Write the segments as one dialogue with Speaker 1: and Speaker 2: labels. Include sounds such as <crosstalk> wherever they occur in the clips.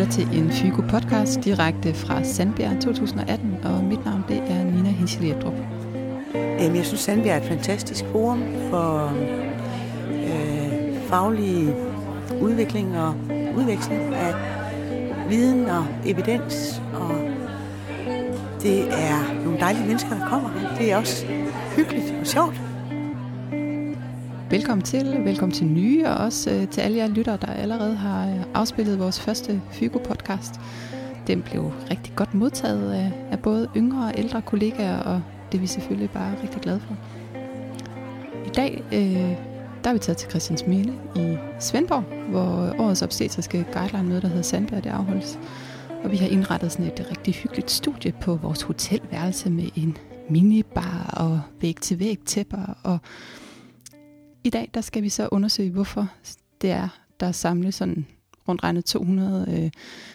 Speaker 1: lytter til en Fygo podcast direkte fra Sandbjerg 2018, og mit navn det er Nina Hinchel
Speaker 2: Jeg synes, Sandbjerg er et fantastisk forum for øh, faglig udvikling og udveksling af viden og evidens, og det er nogle dejlige mennesker, der kommer her. Det er også hyggeligt og sjovt.
Speaker 1: Velkommen til, velkommen til nye, og også øh, til alle jer lyttere, der allerede har øh, afspillet vores første Fygo-podcast. Den blev rigtig godt modtaget af, af både yngre og ældre kollegaer, og det er vi selvfølgelig bare rigtig glade for. I dag øh, der er vi taget til Christiansminde i Svendborg, hvor årets obstetriske guideline-møde, der hedder Sandberg, det afholdes. Og vi har indrettet sådan et rigtig hyggeligt studie på vores hotelværelse med en minibar og væg-til-væg tæpper og i dag der skal vi så undersøge, hvorfor det er, der samles sådan rundt regnet 200 øh,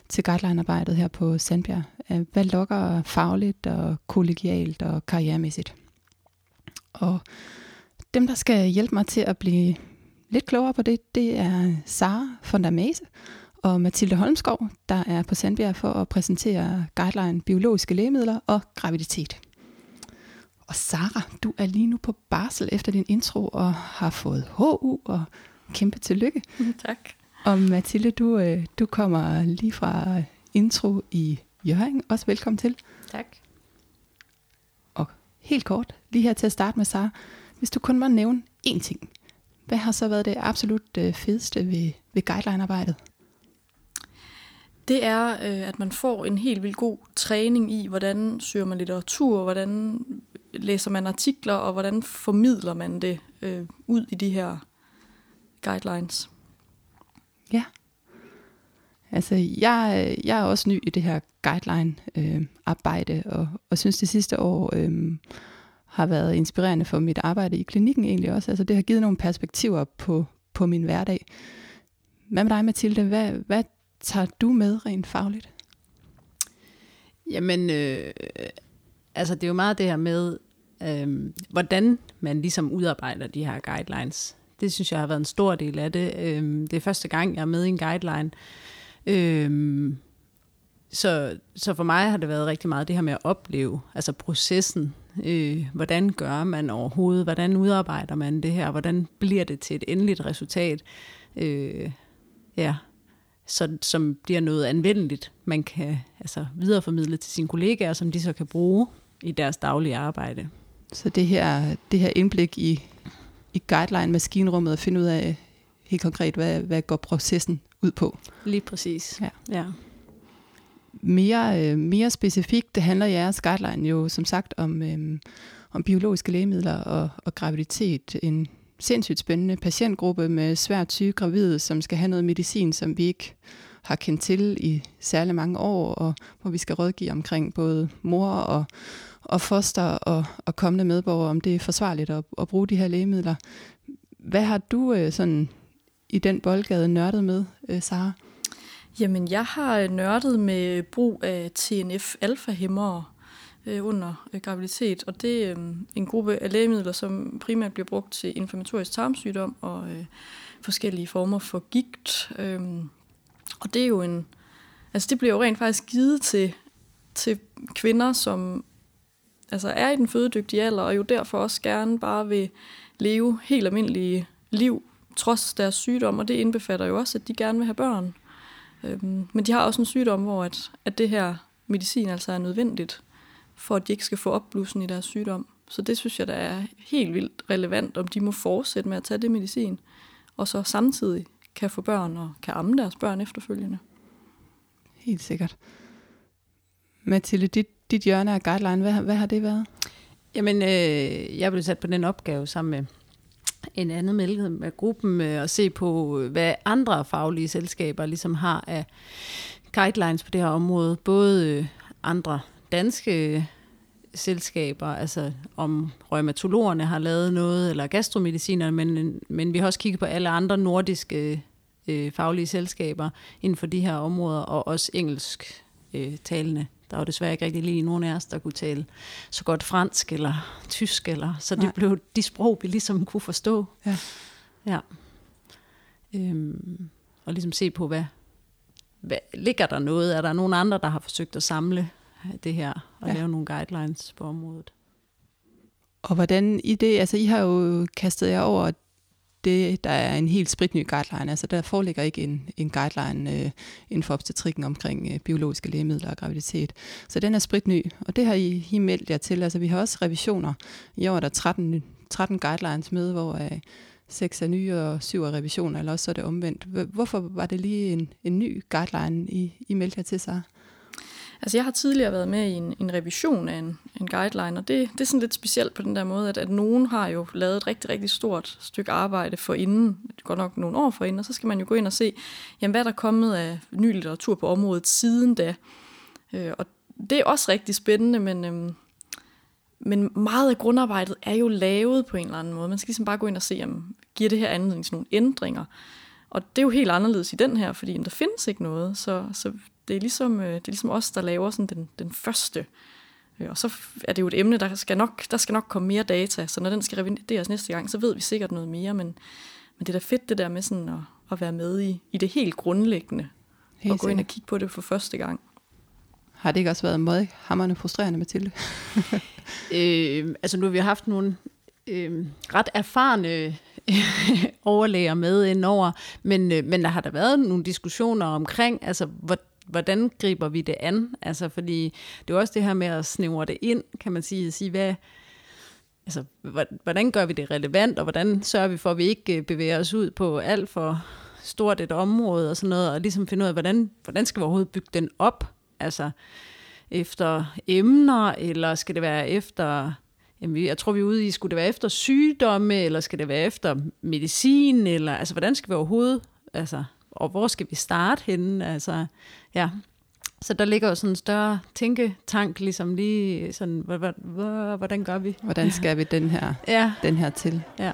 Speaker 1: til guideline-arbejdet her på Sandbjerg. Øh, hvad lokker fagligt og kollegialt og karrieremæssigt? Og dem, der skal hjælpe mig til at blive lidt klogere på det, det er Sara von der Mase og Mathilde Holmskov, der er på Sandbjerg for at præsentere guideline biologiske lægemidler og graviditet. Og Sara, du er lige nu på barsel efter din intro og har fået HU og kæmpe tillykke.
Speaker 3: Tak.
Speaker 1: Og Mathilde, du, øh, du kommer lige fra intro i Jørgen. Også velkommen til.
Speaker 3: Tak.
Speaker 1: Og helt kort, lige her til at starte med Sara. Hvis du kun må nævne én ting, hvad har så været det absolut øh, fedeste ved, ved guideline-arbejdet?
Speaker 3: Det er, øh, at man får en helt vildt god træning i, hvordan søger man litteratur, hvordan læser man artikler, og hvordan formidler man det øh, ud i de her guidelines?
Speaker 1: Ja. Altså, jeg, jeg er også ny i det her guideline-arbejde, øh, og, og synes det sidste år øh, har været inspirerende for mit arbejde i klinikken egentlig også. Altså, det har givet nogle perspektiver på, på min hverdag. Hvad med dig, Mathilde? Hvad, hvad tager du med rent fagligt?
Speaker 4: Jamen, øh, altså det er jo meget det her med, øh, hvordan man ligesom udarbejder de her guidelines. Det synes jeg har været en stor del af det. Øh, det er første gang, jeg er med i en guideline. Øh, så, så for mig har det været rigtig meget det her med at opleve, altså processen. Øh, hvordan gør man overhovedet? Hvordan udarbejder man det her? Hvordan bliver det til et endeligt resultat? Øh, ja, så, som bliver noget anvendeligt, man kan altså, videreformidle til sine kollegaer, som de så kan bruge i deres daglige arbejde.
Speaker 1: Så det her, det her indblik i, i guideline-maskinrummet at finde ud af helt konkret, hvad, hvad går processen ud på?
Speaker 4: Lige præcis. Ja. ja.
Speaker 1: Mere, øh, mere specifikt, det handler jeres guideline jo som sagt om, øhm, om biologiske lægemidler og, og graviditet. En sindssygt spændende patientgruppe med svært syge gravide, som skal have noget medicin, som vi ikke har kendt til i særlig mange år, og hvor vi skal rådgive omkring både mor og, og foster og, og kommende medborgere, om det er forsvarligt at, at bruge de her lægemidler. Hvad har du øh, sådan i den boldgade nørdet med, øh, Sara?
Speaker 3: Jamen, jeg har øh, nørdet med brug af TNF-alfa-hæmmere øh, under øh, graviditet, og det er øh, en gruppe af lægemidler, som primært bliver brugt til inflammatorisk tarmsygdom og øh, forskellige former for gigt. Øh, og det er jo en, altså det bliver jo rent faktisk givet til, til kvinder, som altså er i den fødedygtige alder, og jo derfor også gerne bare vil leve helt almindelige liv, trods deres sygdom, og det indbefatter jo også, at de gerne vil have børn. Øhm, men de har også en sygdom, hvor at, at det her medicin altså er nødvendigt, for at de ikke skal få opblussen i deres sygdom. Så det synes jeg, der er helt vildt relevant, om de må fortsætte med at tage det medicin, og så samtidig kan få børn og kan amme deres børn efterfølgende.
Speaker 1: Helt sikkert. Mathilde, dit, dit hjørne af guideline, hvad, hvad har det været?
Speaker 4: Jamen, øh, jeg blev sat på den opgave sammen med en anden medlem af gruppen øh, se på, hvad andre faglige selskaber ligesom har af guidelines på det her område. Både øh, andre danske selskaber, altså om rheumatologerne har lavet noget, eller gastromedicinerne, men, men vi har også kigget på alle andre nordiske øh, faglige selskaber inden for de her områder, og også engelsk øh, talende. Der var desværre ikke rigtig lige nogen af os, der kunne tale så godt fransk eller tysk, eller, så det Nej. blev de sprog, vi ligesom kunne forstå. Ja. ja. Øhm, og ligesom se på, hvad, hvad, ligger der noget? Er der nogen andre, der har forsøgt at samle det her og
Speaker 1: Ja.
Speaker 4: lave nogle guidelines på området?
Speaker 1: Og hvordan i det, altså I har jo kastet jer over det, der er en helt spritny guideline. Altså der foreligger ikke en, en guideline øh, inden for obstetrikken omkring øh, biologiske lægemidler og graviditet. Så den er spritny, og det har I, I meldt jer til. Altså vi har også revisioner. I år er der 13, 13 guidelines med, hvor øh, 6 er nye og 7 er revisioner, eller også så er det omvendt. Hvorfor var det lige en, en ny guideline, I, I meldte jer til sig?
Speaker 3: Altså jeg har tidligere været med i en, en revision af en, en guideline, og det, det er sådan lidt specielt på den der måde, at, at nogen har jo lavet et rigtig, rigtig stort stykke arbejde for inden, godt nok nogle år for inden, og så skal man jo gå ind og se, jamen, hvad der er kommet af ny litteratur på området siden da. Øh, og det er også rigtig spændende, men, øhm, men meget af grundarbejdet er jo lavet på en eller anden måde. Man skal ligesom bare gå ind og se, jamen, giver det her anledning til nogle ændringer? Og det er jo helt anderledes i den her, fordi jamen, der findes ikke noget, så, så det er ligesom, øh, det er ligesom os, der laver sådan den, den første. Øh, Og så er det jo et emne, der skal, nok, der skal nok komme mere data, så når den skal revideres næste gang, så ved vi sikkert noget mere, men, men det er da fedt det der med sådan at, at være med i, i det helt grundlæggende,
Speaker 1: Helt
Speaker 3: og gå ind og kigge på det for første gang.
Speaker 1: Har det ikke også været meget hammerende frustrerende, Mathilde? <laughs>
Speaker 4: Øh, altså nu har vi haft nogle øh, ret erfarne <laughs> overlæger med indover, men, øh, men der har der været nogle diskussioner omkring, altså hvor, hvordan griber vi det an? Altså fordi det er også det her med at snævre det ind, kan man sige, at sige hvad, altså, hvordan gør vi det relevant, og hvordan sørger vi for, at vi ikke øh, bevæger os ud på alt for stort et område og sådan noget, og ligesom finde ud af, hvordan, hvordan skal vi overhovedet bygge den op? Altså, efter emner, eller skal det være efter, jamen, jeg tror vi er ude i, skulle det være efter sygdomme, eller skal det være efter medicin, eller altså, hvordan skal vi overhovedet, altså, og hvor skal vi starte henne, altså, ja. Så der ligger jo sådan en større tænketank, ligesom lige sådan, hvor- hvor- hvor- hvordan gør vi?
Speaker 1: Hvordan skal vi den her, <laughs>
Speaker 4: Ja,
Speaker 1: den her til?
Speaker 4: ja.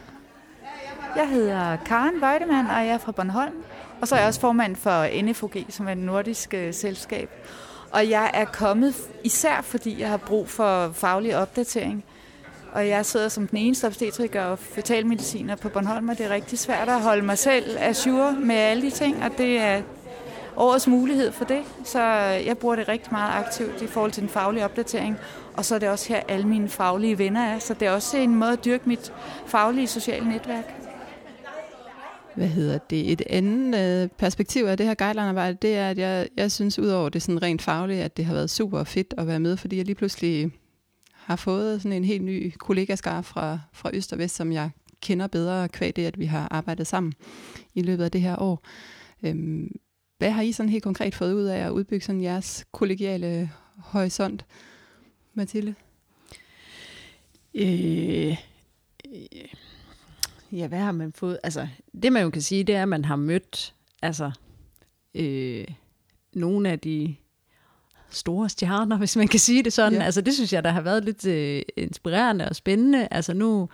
Speaker 5: Jeg hedder Karen Weidemann, og jeg er fra Bornholm. Og så er jeg også formand for NFOG, som er et nordisk øh, selskab. Og jeg er kommet især fordi jeg har brug for faglig opdatering. Og jeg sidder som den eneste obstetriker og fetalmediciner på Bornholm, og det er rigtig svært at holde mig selv ajour med alle de ting, og det er årets mulighed for det. Så jeg bruger det rigtig meget aktivt i forhold til den faglige opdatering. Og så er det også her, alle mine faglige venner er. Så det er også en måde at dyrke mit faglige sociale netværk.
Speaker 1: Hvad hedder det? Et andet øh, perspektiv af det her guideline-arbejde, det er, at jeg, jeg synes udover det sådan rent faglige, at det har været super fedt at være med, fordi jeg lige pludselig har fået sådan en helt ny kollegaskar fra, fra Øst og Vest, som jeg kender bedre kvæg det, at vi har arbejdet sammen i løbet af det her år. Øhm, hvad har I sådan helt konkret fået ud af at udbygge sådan jeres kollegiale horisont, Mathilde?
Speaker 4: Øh, øh, ja, hvad har man fået? Altså, det man jo kan sige, det er, at man har mødt altså, øh, nogle af de store stjerner, <laughs> hvis man kan sige det sådan.
Speaker 1: Ja.
Speaker 4: Altså, det synes jeg, der har været lidt øh, inspirerende og spændende. Altså, nu,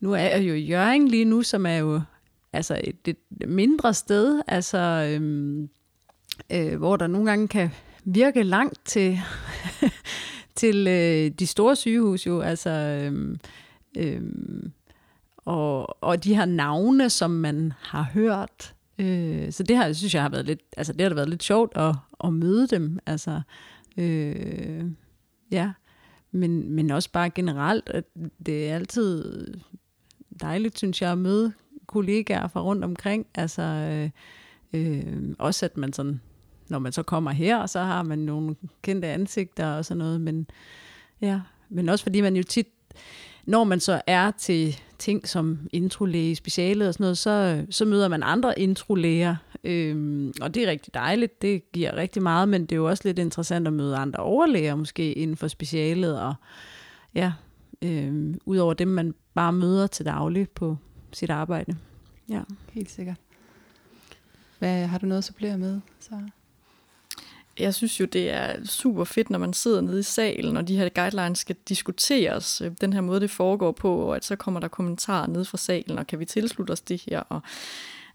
Speaker 4: nu er jeg jo i Jørgen lige nu, som er jo altså et, et mindre sted, altså, øhm, øh, hvor der nogle gange kan virke langt til, <laughs> til øh, de store sygehus jo, altså øhm, øhm, og, og de her navne, som man har hørt. Øh, så det her, synes jeg har været lidt, altså det har været lidt sjovt at, at møde dem, altså øh, ja, men, men også bare generelt, at det er altid dejligt, synes jeg, at møde kollegaer fra rundt omkring, altså øh, øh, også at man sådan når man så kommer her, så har man nogle kendte ansigter og sådan noget, men ja, men også fordi man jo tit, når man så er til ting som introlæge, specialet og sådan noget, så, så møder man andre introlæger, øhm, og det er rigtig dejligt, det giver rigtig meget, men det er jo også lidt interessant at møde andre overlæger måske inden for specialet, og ja, øhm, udover dem, man bare møder til daglig på sit arbejde. Ja.
Speaker 1: Helt sikkert. Hvad, har du noget at supplere med, så?
Speaker 3: Jeg synes jo, det er super fedt, når man sidder nede i salen, og de her guidelines skal diskuteres. Øh, den her måde, det foregår på, og at så kommer der kommentarer ned fra salen, og kan vi tilslutte os det her? Og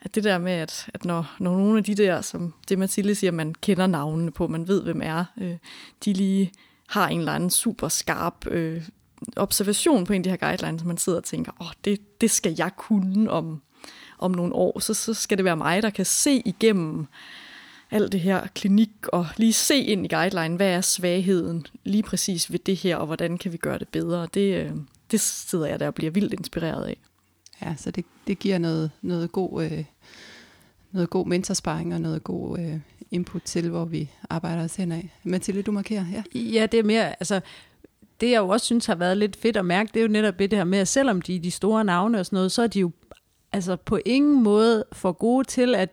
Speaker 3: at det der med, at, at når, når nogle af de der, som det Mathilde siger, man kender navnene på, man ved, hvem er, øh, de lige har en eller anden super skarp øh, observation på en af de her guidelines, som man sidder og tænker, åh, oh, det, det skal jeg kunne om, om nogle år. Så, så skal det være mig, der kan se igennem alt det her klinik, og lige se ind i guideline, hvad er svagheden lige præcis ved det her, og hvordan kan vi gøre det bedre. Det, øh, det sidder jeg der og bliver vildt inspireret af.
Speaker 1: Ja, så det, det giver noget, noget god... Øh noget god mentorsparing og noget god øh, input til, hvor vi arbejder os hen af. Mathilde, du markerer, ja?
Speaker 4: Ja, det er mere, altså, det jeg jo også synes har været lidt fedt at mærke, det er jo netop det her med, at selvom de er de store navne og sådan noget, så er de jo altså på ingen måde for gode til at,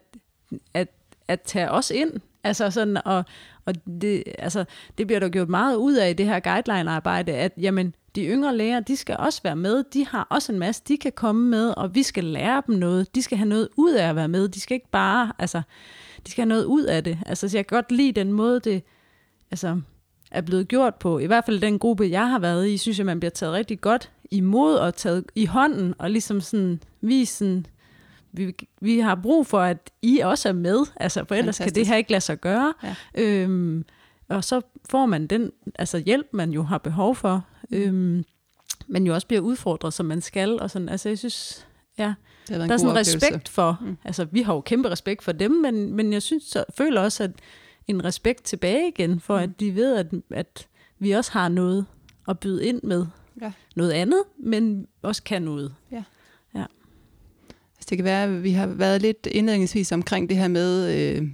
Speaker 4: at, at tage os ind. Altså sådan, og, og det, altså, det bliver der gjort meget ud af i det her guideline-arbejde, at jamen, de yngre læger, de skal også være med. De har også en masse, de kan komme med, og vi skal lære dem noget. De skal have noget ud af at være med. De skal ikke bare, altså, de skal have noget ud af det. Altså, så jeg kan godt lide den måde, det altså, er blevet gjort på. I hvert fald den gruppe, jeg har været i, synes jeg, man bliver taget rigtig godt imod og taget i hånden, og ligesom sådan vise sådan, vi, vi har brug for, at I også er med, altså for ellers Fantastisk. kan det her ikke lade sig gøre. Ja. Øhm, og så får man den altså hjælp, man jo har behov for, øhm, men jo også bliver udfordret, som man skal. Og sådan. Altså jeg synes, ja, der er sådan en respekt for, mm. altså vi har jo kæmpe respekt for dem, men, men jeg synes, så, føler også, at en respekt tilbage igen, for mm. at de ved, at, at vi også har noget at byde ind med. Ja. Noget andet, men også kan noget.
Speaker 1: Ja. Altså, det kan være, at vi har været lidt indledningsvis omkring det her med, øh,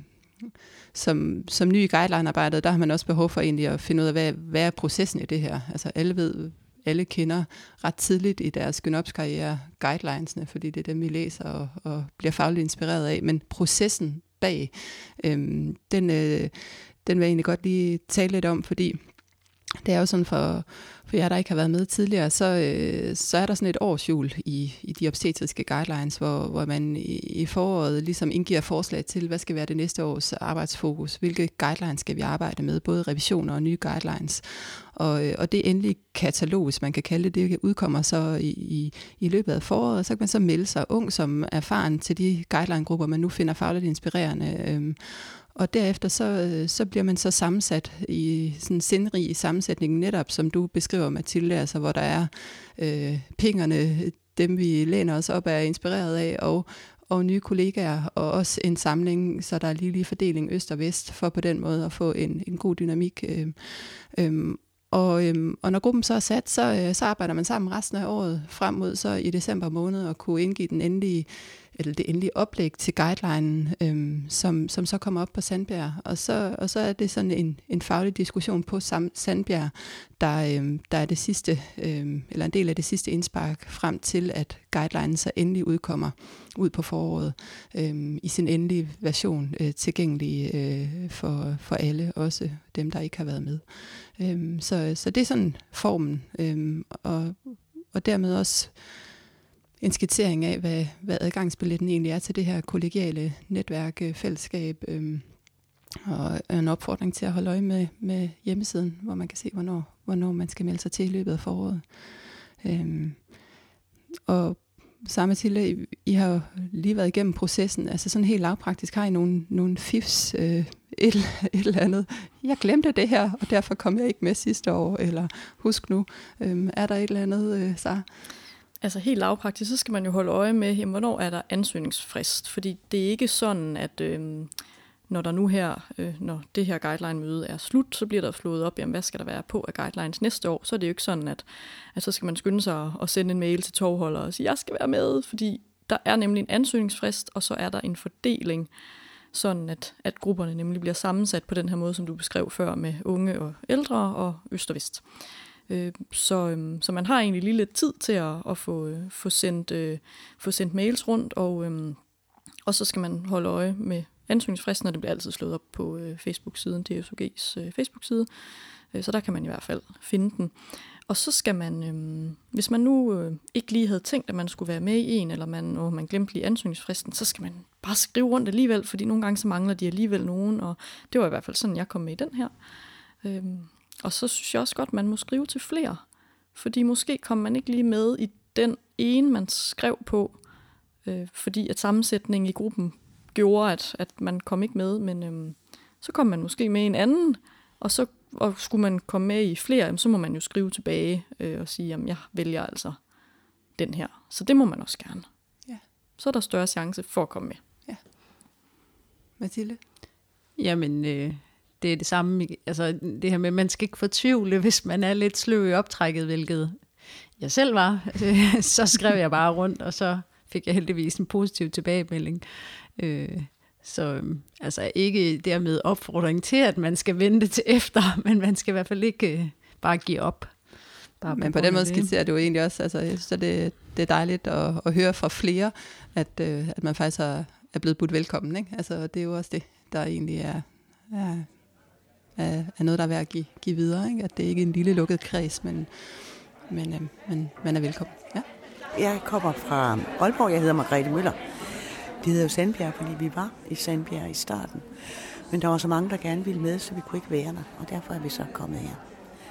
Speaker 1: som, som ny i guideline-arbejdet, der har man også behov for egentlig at finde ud af, hvad, hvad er processen i det her? Altså alle ved, alle kender ret tidligt i deres gynopskarriere guidelinesne, fordi det er dem, vi læser og, og bliver fagligt inspireret af. Men processen bag, øh, den, øh, den vil jeg egentlig godt lige tale lidt om, fordi det er jo sådan for, for jer, der ikke har været med tidligere, så, øh, så er der sådan et årsjul i, i de obstetriske guidelines, hvor, hvor man i, i foråret ligesom indgiver forslag til, hvad skal være det næste års arbejdsfokus, hvilke guidelines skal vi arbejde med, både revisioner og nye guidelines. Og, øh, og det endelige katalog, hvis man kan kalde det, det udkommer så i, i, i løbet af foråret, så kan man så melde sig ung som erfaren til de guideline-grupper, man nu finder fagligt inspirerende. Øh, og derefter så, øh, så bliver man så sammensat i sådan sindrig sindrig sammensætning, netop som du beskriver, Mathilde, altså hvor der er øh, pingerne, dem vi læner os op af, er inspireret af, og, og nye kollegaer, og også en samling, så der er lige lige fordeling øst og vest, for på den måde at få en, en god dynamik. Øh, øh, og, øhm, og når gruppen så er sat, så, øh, så arbejder man sammen resten af året frem mod så i december måned og kunne indgive den endelige eller det endelige oplæg til guidelinen, øhm, som, som så kommer op på Sandbjerg. Og så, og så er det sådan en, en faglig diskussion på Sam, Sandbjerg, der, øhm, der er det sidste, øhm, eller en del af det sidste indspark frem til, at guidelinen så endelig udkommer ud på foråret øhm, i sin endelige version øh, tilgængelig øh, for, for alle, også dem, der ikke har været med. Øhm, så, så det er sådan formen, øhm, og, og dermed også en skitsering af, hvad, hvad adgangsbilletten egentlig er til det her kollegiale netværk, fællesskab, øh, og en opfordring til at holde øje med, med hjemmesiden, hvor man kan se, hvornår, hvornår man skal melde sig til i løbet af foråret. Øh, og samme til, I, I har jo lige været igennem processen, altså sådan helt lavpraktisk, har I nogle, nogle fifs, øh, et, et eller andet, jeg glemte det her, og derfor kom jeg ikke med sidste år, eller husk nu, øh, er der et eller andet, øh, så
Speaker 3: Altså helt lavpraktisk, så skal man jo holde øje med, jamen, hvornår er der ansøgningsfrist. Fordi det er ikke sådan, at øh, når der nu her, øh, når det her guideline-møde er slut, så bliver der slået op, jamen, hvad skal der være på af guidelines næste år. Så er det jo ikke sådan, at, at så skal man skynde sig at sende en mail til tovholder og sige, jeg skal være med, fordi der er nemlig en ansøgningsfrist, og så er der en fordeling, sådan at, at grupperne nemlig bliver sammensat på den her måde, som du beskrev før, med unge og ældre og øst og vest. Øh, så, øh, så man har egentlig lige lidt tid til at, at få, øh, få, sendt, øh, få sendt mails rundt, og, øh, og så skal man holde øje med ansøgningsfristen, og det bliver altid slået op på øh, Facebook-siden, DSUG's øh, Facebook-side, øh, så der kan man i hvert fald finde den. Og så skal man, øh, hvis man nu øh, ikke lige havde tænkt, at man skulle være med i en, eller man, og man glemte lige ansøgningsfristen, så skal man bare skrive rundt alligevel, fordi nogle gange så mangler de alligevel nogen, og det var i hvert fald sådan, jeg kom med i den her. Øh, og så synes jeg også godt, man må skrive til flere. Fordi måske kom man ikke lige med i den ene, man skrev på, øh, fordi at sammensætningen i gruppen gjorde, at, at man kom ikke med, men øh, så kom man måske med en anden, og så og skulle man komme med i flere, så må man jo skrive tilbage øh, og sige, at jeg vælger altså den her. Så det må man også gerne. Ja. Så er der større chance for at komme med. Ja.
Speaker 1: Mathilde?
Speaker 4: Jamen, øh, det er det samme. Altså, det her med, at man skal ikke fortvivle, <laughs> hvis man er lidt sløv i optrækket, hvilket jeg selv var. <laughs> så skrev jeg bare rundt, og så fik jeg heldigvis en positiv tilbagemelding. Øh, så øhm, altså ikke dermed opfordring til, at man skal vente til <laughs> efter, men man skal i hvert fald ikke øh, bare give op.
Speaker 1: Bare men på, på den måde skitserer du egentlig også, altså jeg synes, at det, det er dejligt at, at høre fra flere, at, øh, at man faktisk er, er blevet budt velkommen. Ikke? Altså det er jo også det, der egentlig er, er, er, er noget, der er værd at give, give videre. Ikke? At det ikke er en lille lukket kreds, men, men, øh, men man er velkommen. Ja.
Speaker 2: Jeg kommer fra Aalborg, jeg hedder Margrethe Møller. Det hedder jo Sandbjerg, fordi vi var i Sandbjerg i starten. Men der var så mange, der gerne ville med, så vi kunne ikke være der. Og derfor er vi så kommet her.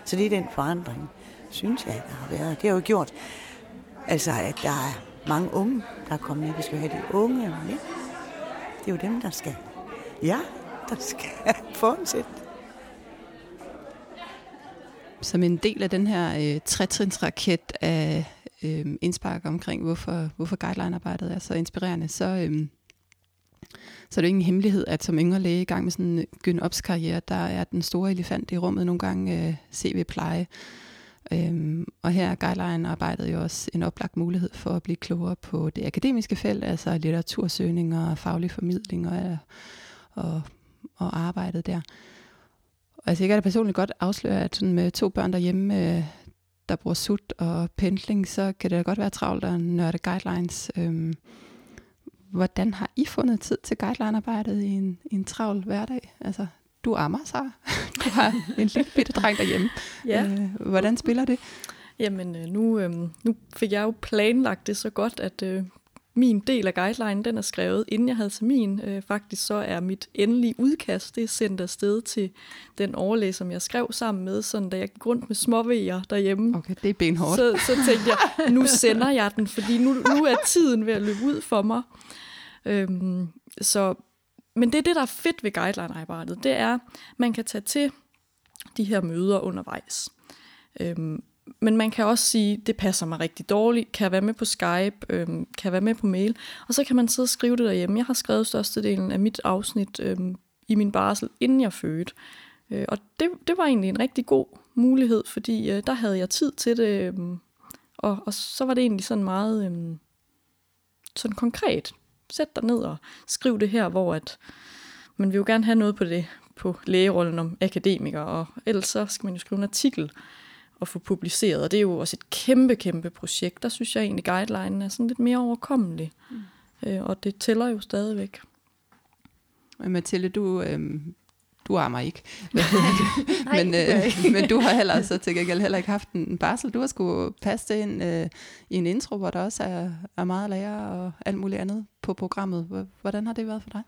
Speaker 2: Så det er den forandring, synes jeg, der har været. Det har jo gjort, altså, at der er mange unge, der er kommet med. Vi skal have de unge med. Det er jo dem, der skal, ja, der skal <laughs> fortsætte.
Speaker 1: Som en del af den her øh, trætrinsraket af øh, indspark omkring, hvorfor, hvorfor guideline-arbejdet er så inspirerende, så, øh, så er det jo ingen hemmelighed, at som yngre læge i gang med sådan øh, en gyn karriere der er den store elefant i rummet nogle gange øh, CV-pleje. Øhm, og her er guideline-arbejdet jo også en oplagt mulighed for at blive klogere på det akademiske felt, altså litteratursøgning og faglig formidling og, og, og arbejdet der. Altså, jeg kan da personligt godt afsløre, at sådan med to børn derhjemme, øh, der bruger sut og pendling, så kan det da godt være travlt at nørde guidelines. Øhm, hvordan har I fundet tid til guideline-arbejdet i en, i en travl hverdag? Altså, du ammer, så <laughs> du har en lille bitte dreng derhjemme. Ja. Øh, hvordan spiller det?
Speaker 3: Jamen, øh, nu, øh, nu fik jeg jo planlagt det så godt, at øh, min del af guideline, den er skrevet, inden jeg havde termin. Øh, faktisk så er mit endelige udkast, det er sendt afsted til den overlæge, som jeg skrev sammen med, sådan da jeg gik rundt med småvejer derhjemme.
Speaker 1: Okay, det er benhårdt.
Speaker 3: Så, så tænkte jeg, nu sender jeg den, fordi nu, nu er tiden ved at løbe ud for mig. Øhm, så, men det er det, der er fedt ved guideline-arbejdet, det er, man kan tage til de her møder undervejs. Øhm, men man kan også sige, det passer mig rigtig dårligt, kan jeg være med på Skype, øhm, kan jeg være med på mail, og så kan man sidde og skrive det derhjemme. Jeg har skrevet størstedelen af mit afsnit øhm, i min barsel, inden jeg fødte. Øh, og det, det var egentlig en rigtig god mulighed, fordi øh, der havde jeg tid til det, øhm, og, og så var det egentlig sådan meget øhm, sådan konkret. Sæt dig ned og skriv det her, hvor at man vil jo gerne have noget på det, på lægerollen om akademiker, og ellers så skal man jo skrive en artikel, at få publiceret. Og det er jo også et kæmpe, kæmpe projekt. Der synes jeg egentlig, guidelinen er sådan lidt mere overkommelig. Mm. Øh, og det tæller jo stadigvæk.
Speaker 1: Men Mathilde, du, øh, du armer ikke. <laughs> Nej, men, øh, men du har heller så til gengæld heller ikke haft en barsel. Du har skulle passe det ind øh, i en intro, hvor der også er, er meget lærer og alt muligt andet på programmet. Hvordan har det været for dig?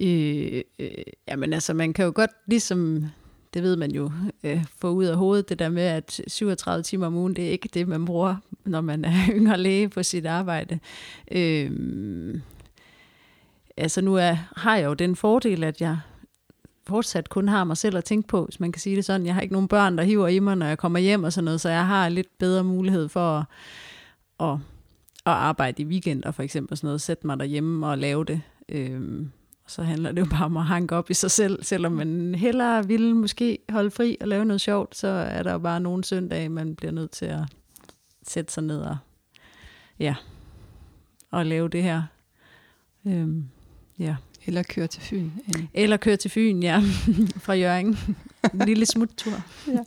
Speaker 4: Øh, øh, jamen altså, man kan jo godt ligesom det ved man jo, øh, få ud af hovedet, det der med, at 37 timer om ugen, det er ikke det, man bruger, når man er <laughs> yngre læge på sit arbejde. Øh, altså nu er, har jeg jo den fordel, at jeg fortsat kun har mig selv at tænke på, hvis man kan sige det sådan. Jeg har ikke nogen børn, der hiver i mig, når jeg kommer hjem og sådan noget, så jeg har lidt bedre mulighed for at, at, at arbejde i weekender for eksempel, sådan noget, sætte mig derhjemme og lave det. Øh, så handler det jo bare om at hanke op i sig selv. Selvom man hellere vil måske holde fri og lave noget sjovt, så er der jo bare nogle søndage, man bliver nødt til at sætte sig ned og, ja, og lave det her. Øhm, ja.
Speaker 1: Eller køre til Fyn.
Speaker 4: Eller køre til Fyn, ja, <laughs> fra Jørgen. En lille smuttur. ja.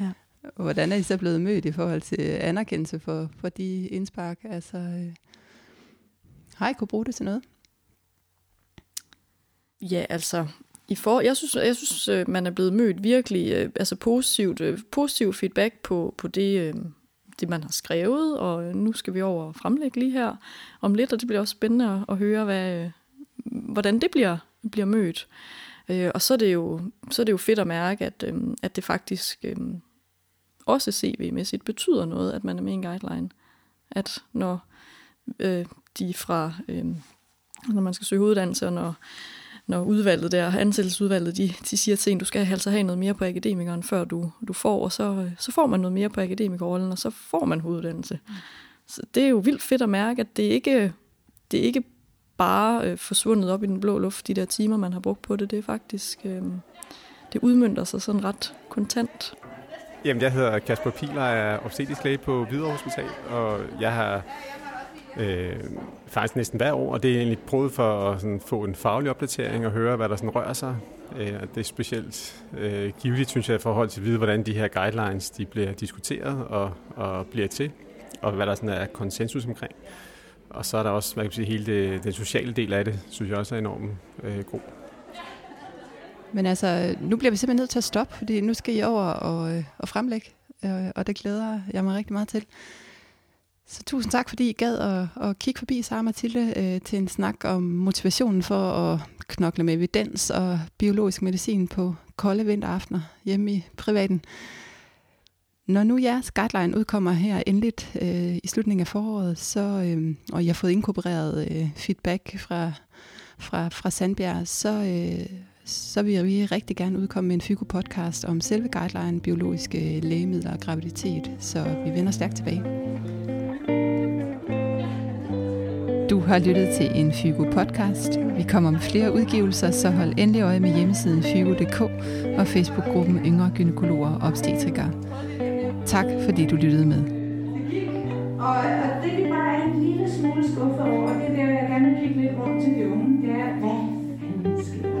Speaker 1: ja. Hvordan er I så blevet mødt i forhold til anerkendelse for, for de indspark? Altså, øh, har I kunne bruge det til noget?
Speaker 3: Ja, altså, i for, jeg synes, jeg synes øh, man er blevet mødt virkelig øh, altså positivt, øh, positiv feedback på, på det, øh, det, man har skrevet, og øh, nu skal vi over og fremlægge lige her om lidt, og det bliver også spændende at, høre, hvad, hvordan det bliver, bliver mødt. Og så er, det jo, så er det jo fedt at mærke, at, at det faktisk også CV-mæssigt betyder noget, at man er med i en guideline. At når de fra, når man skal søge uddannelse, og når når udvalget der, ansættelsesudvalget, de, de siger til en, du skal altså have noget mere på akademikeren, før du, du får, og så, øh, så får man noget mere på akademikerrollen, og så får man hoveduddannelse. Så det er jo vildt fedt at mærke, at det ikke, det er ikke bare øh, forsvundet op i den blå luft, de der timer, man har brugt på det. Det er faktisk, øh, det udmyndter sig sådan ret kontant.
Speaker 6: Jamen, jeg hedder Kasper Piler, er obstetisk læge på Hvidovre Hospital, og jeg har øh, faktisk næsten hver år, og det er egentlig prøvet for at sådan, få en faglig opdatering og høre, hvad der sådan rører sig. Øh, det er specielt øh, givet, synes jeg, i forhold til at vide, hvordan de her guidelines de bliver diskuteret og, og bliver til, og hvad der sådan er konsensus omkring. Og så er der også, hvad kan sige, hele det, den sociale del af det, synes jeg også er enormt øh, god.
Speaker 1: Men altså, nu bliver vi simpelthen nødt til at stoppe, fordi nu skal I over og, øh, og fremlægge, øh, og det glæder jeg mig rigtig meget til. Så tusind tak, fordi I gad at, at kigge forbi Sara Mathilde øh, til en snak om motivationen for at knokle med evidens og biologisk medicin på kolde vinteraftener hjemme i privaten. Når nu jeres guideline udkommer her endeligt øh, i slutningen af foråret, så, øh, og jeg har fået inkorporeret øh, feedback fra, fra, fra Sandbjerg, så, øh, så vil vi rigtig gerne udkomme med en FYGO-podcast om selve guideline, biologiske lægemidler og graviditet. Så vi vender stærkt tilbage. Du har lyttet til en Fygo podcast. Vi kommer med flere udgivelser, så hold endelig øje med hjemmesiden fygo.dk og Facebook-gruppen Yngre Gynekologer og Obstetrikere. Tak fordi du lyttede med.
Speaker 7: Og, det vi bare er en lille smule skuffet over, det er
Speaker 5: der, jeg gerne vil kigge lidt rundt til de unge, det er, hvad